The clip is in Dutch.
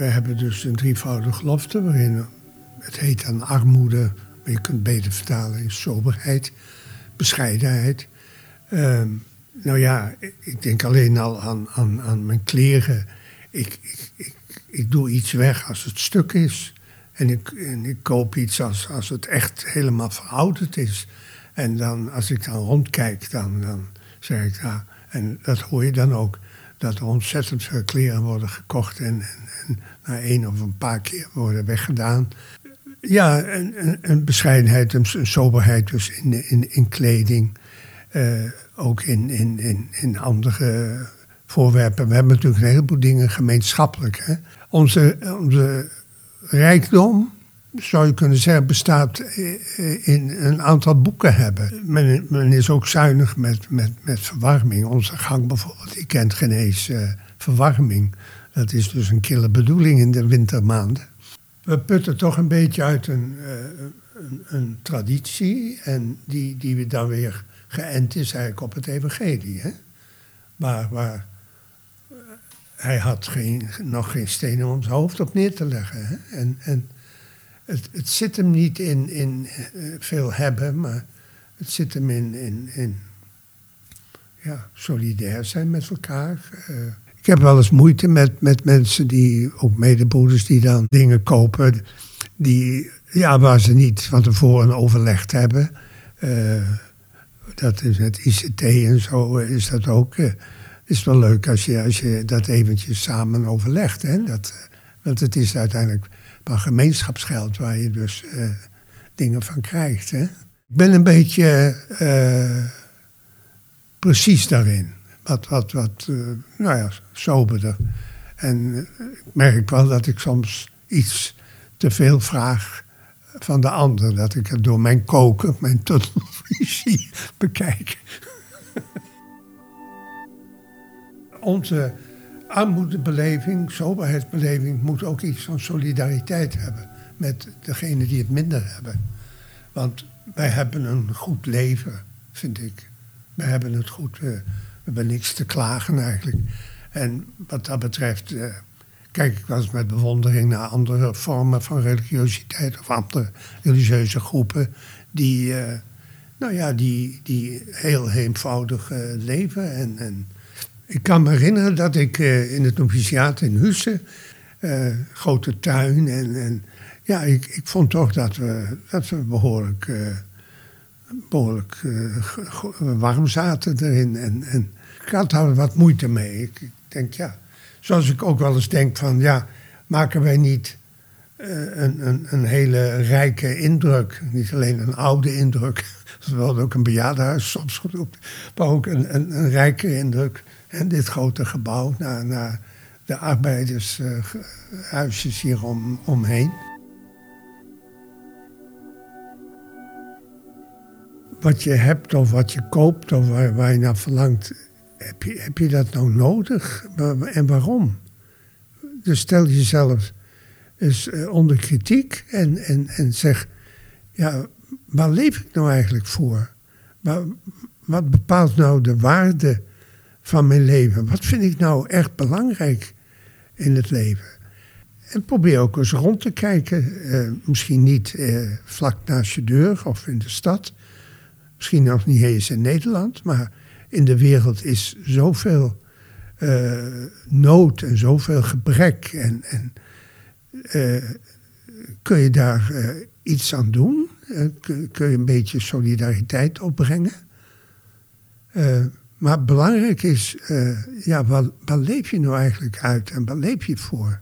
we hebben dus een drievoudige gelofte waarin het heet dan armoede, maar je kunt beter vertalen in soberheid, bescheidenheid. Ehm, nou ja, ik denk alleen al aan, aan, aan mijn kleren. Ik, ik, ik, doe iets weg als het stuk is. En ik, ik koop iets als, als het echt helemaal verouderd is. En dan, als ik dan rondkijk, dan, dan zeg ik, ja, en dat hoor je dan ook, dat er ontzettend veel kleren worden gekocht en, en, na één of een paar keer worden weggedaan. Ja, een, een, bescheidenheid, een, soberheid dus in, in, in kleding. Uh, ook in, in, in, in andere voorwerpen. We hebben natuurlijk een heleboel dingen gemeenschappelijk. Hè? Onze, onze rijkdom, zou je kunnen zeggen, bestaat in een aantal boeken hebben. Men, is ook zuinig met, met, met verwarming. Onze gang bijvoorbeeld, die kent geen eens uh, verwarming. Dat is dus een kille bedoeling in de wintermaanden. We putten toch een beetje uit een, een, een, traditie en die, die we dan weer geënt is eigenlijk op het evangelie. Hè? Maar waar hij had geen, nog geen stenen om zijn hoofd op neer te leggen. Hè? En, en het, zit hem niet in, in eh, veel hebben, maar het zit hem in, in, ja, solidair zijn met elkaar. Uh, ik heb wel eens moeite met, met mensen die, ook medebroeders, die dan dingen kopen die, ja, waar ze niet van tevoren overlegd hebben. Uh, dat is het ICT en zo is dat ook. Is wel leuk als je, als je dat eventjes samen overlegt. Hè? Dat, want het is uiteindelijk maar gemeenschapsgeld waar je dus uh, dingen van krijgt. Hè? Ik ben een beetje uh, precies daarin. Wat, wat, wat uh, nou ja, soberder. En ik merk wel dat ik soms iets te veel vraag van de ander. Dat ik het door mijn koken, mijn tunnelvisie bekijk. Onze armoedebeleving, soberheidsbeleving, moet ook iets van solidariteit hebben met degenen die het minder hebben. Want wij hebben een goed leven, vind ik. Wij hebben het goed, uh, we hebben niks te klagen eigenlijk. En wat dat betreft uh, kijk ik wel eens met bewondering naar andere vormen van religiositeit of andere religieuze groepen die, uh, nou ja, die, die heel eenvoudig leven en, en ik kan me herinneren dat ik uh, in het noviciaat in Husse, uh, grote tuin, en, en ja, ik, ik vond toch dat we, dat we behoorlijk, uh, behoorlijk warm zaten erin. En, en ik had daar wat moeite mee. Ik, ik, denk, ja, zoals ik ook wel eens denk van, ja, maken wij niet een, een, een hele rijke indruk, niet alleen een oude indruk, wel ook een bejaardenhuis soms genoemd, maar ook een, een, een rijke indruk en dit grote gebouw naar, naar de arbeidershuisjes hier om, omheen. Wat je hebt of wat je koopt of waar, waar je naar verlangt, heb je, heb je dat nou nodig en waarom? Dus stel jezelf eens eh, onder kritiek en, en, en zeg, ja, waar leef ik nou eigenlijk voor? Wat bepaalt nou de waarde van mijn leven. Wat vind ik nou echt belangrijk in het leven? En probeer ook eens rond te kijken. Uh, misschien niet uh, vlak naast je deur of in de stad. Misschien nog niet eens in Nederland. Maar in de wereld is zoveel uh, nood en zoveel gebrek. En, en kun je daar iets aan doen? kun, kun, je een beetje solidariteit opbrengen? Maar belangrijk is, uh, ja, wat, wat leef je nou eigenlijk uit en wat leef je voor?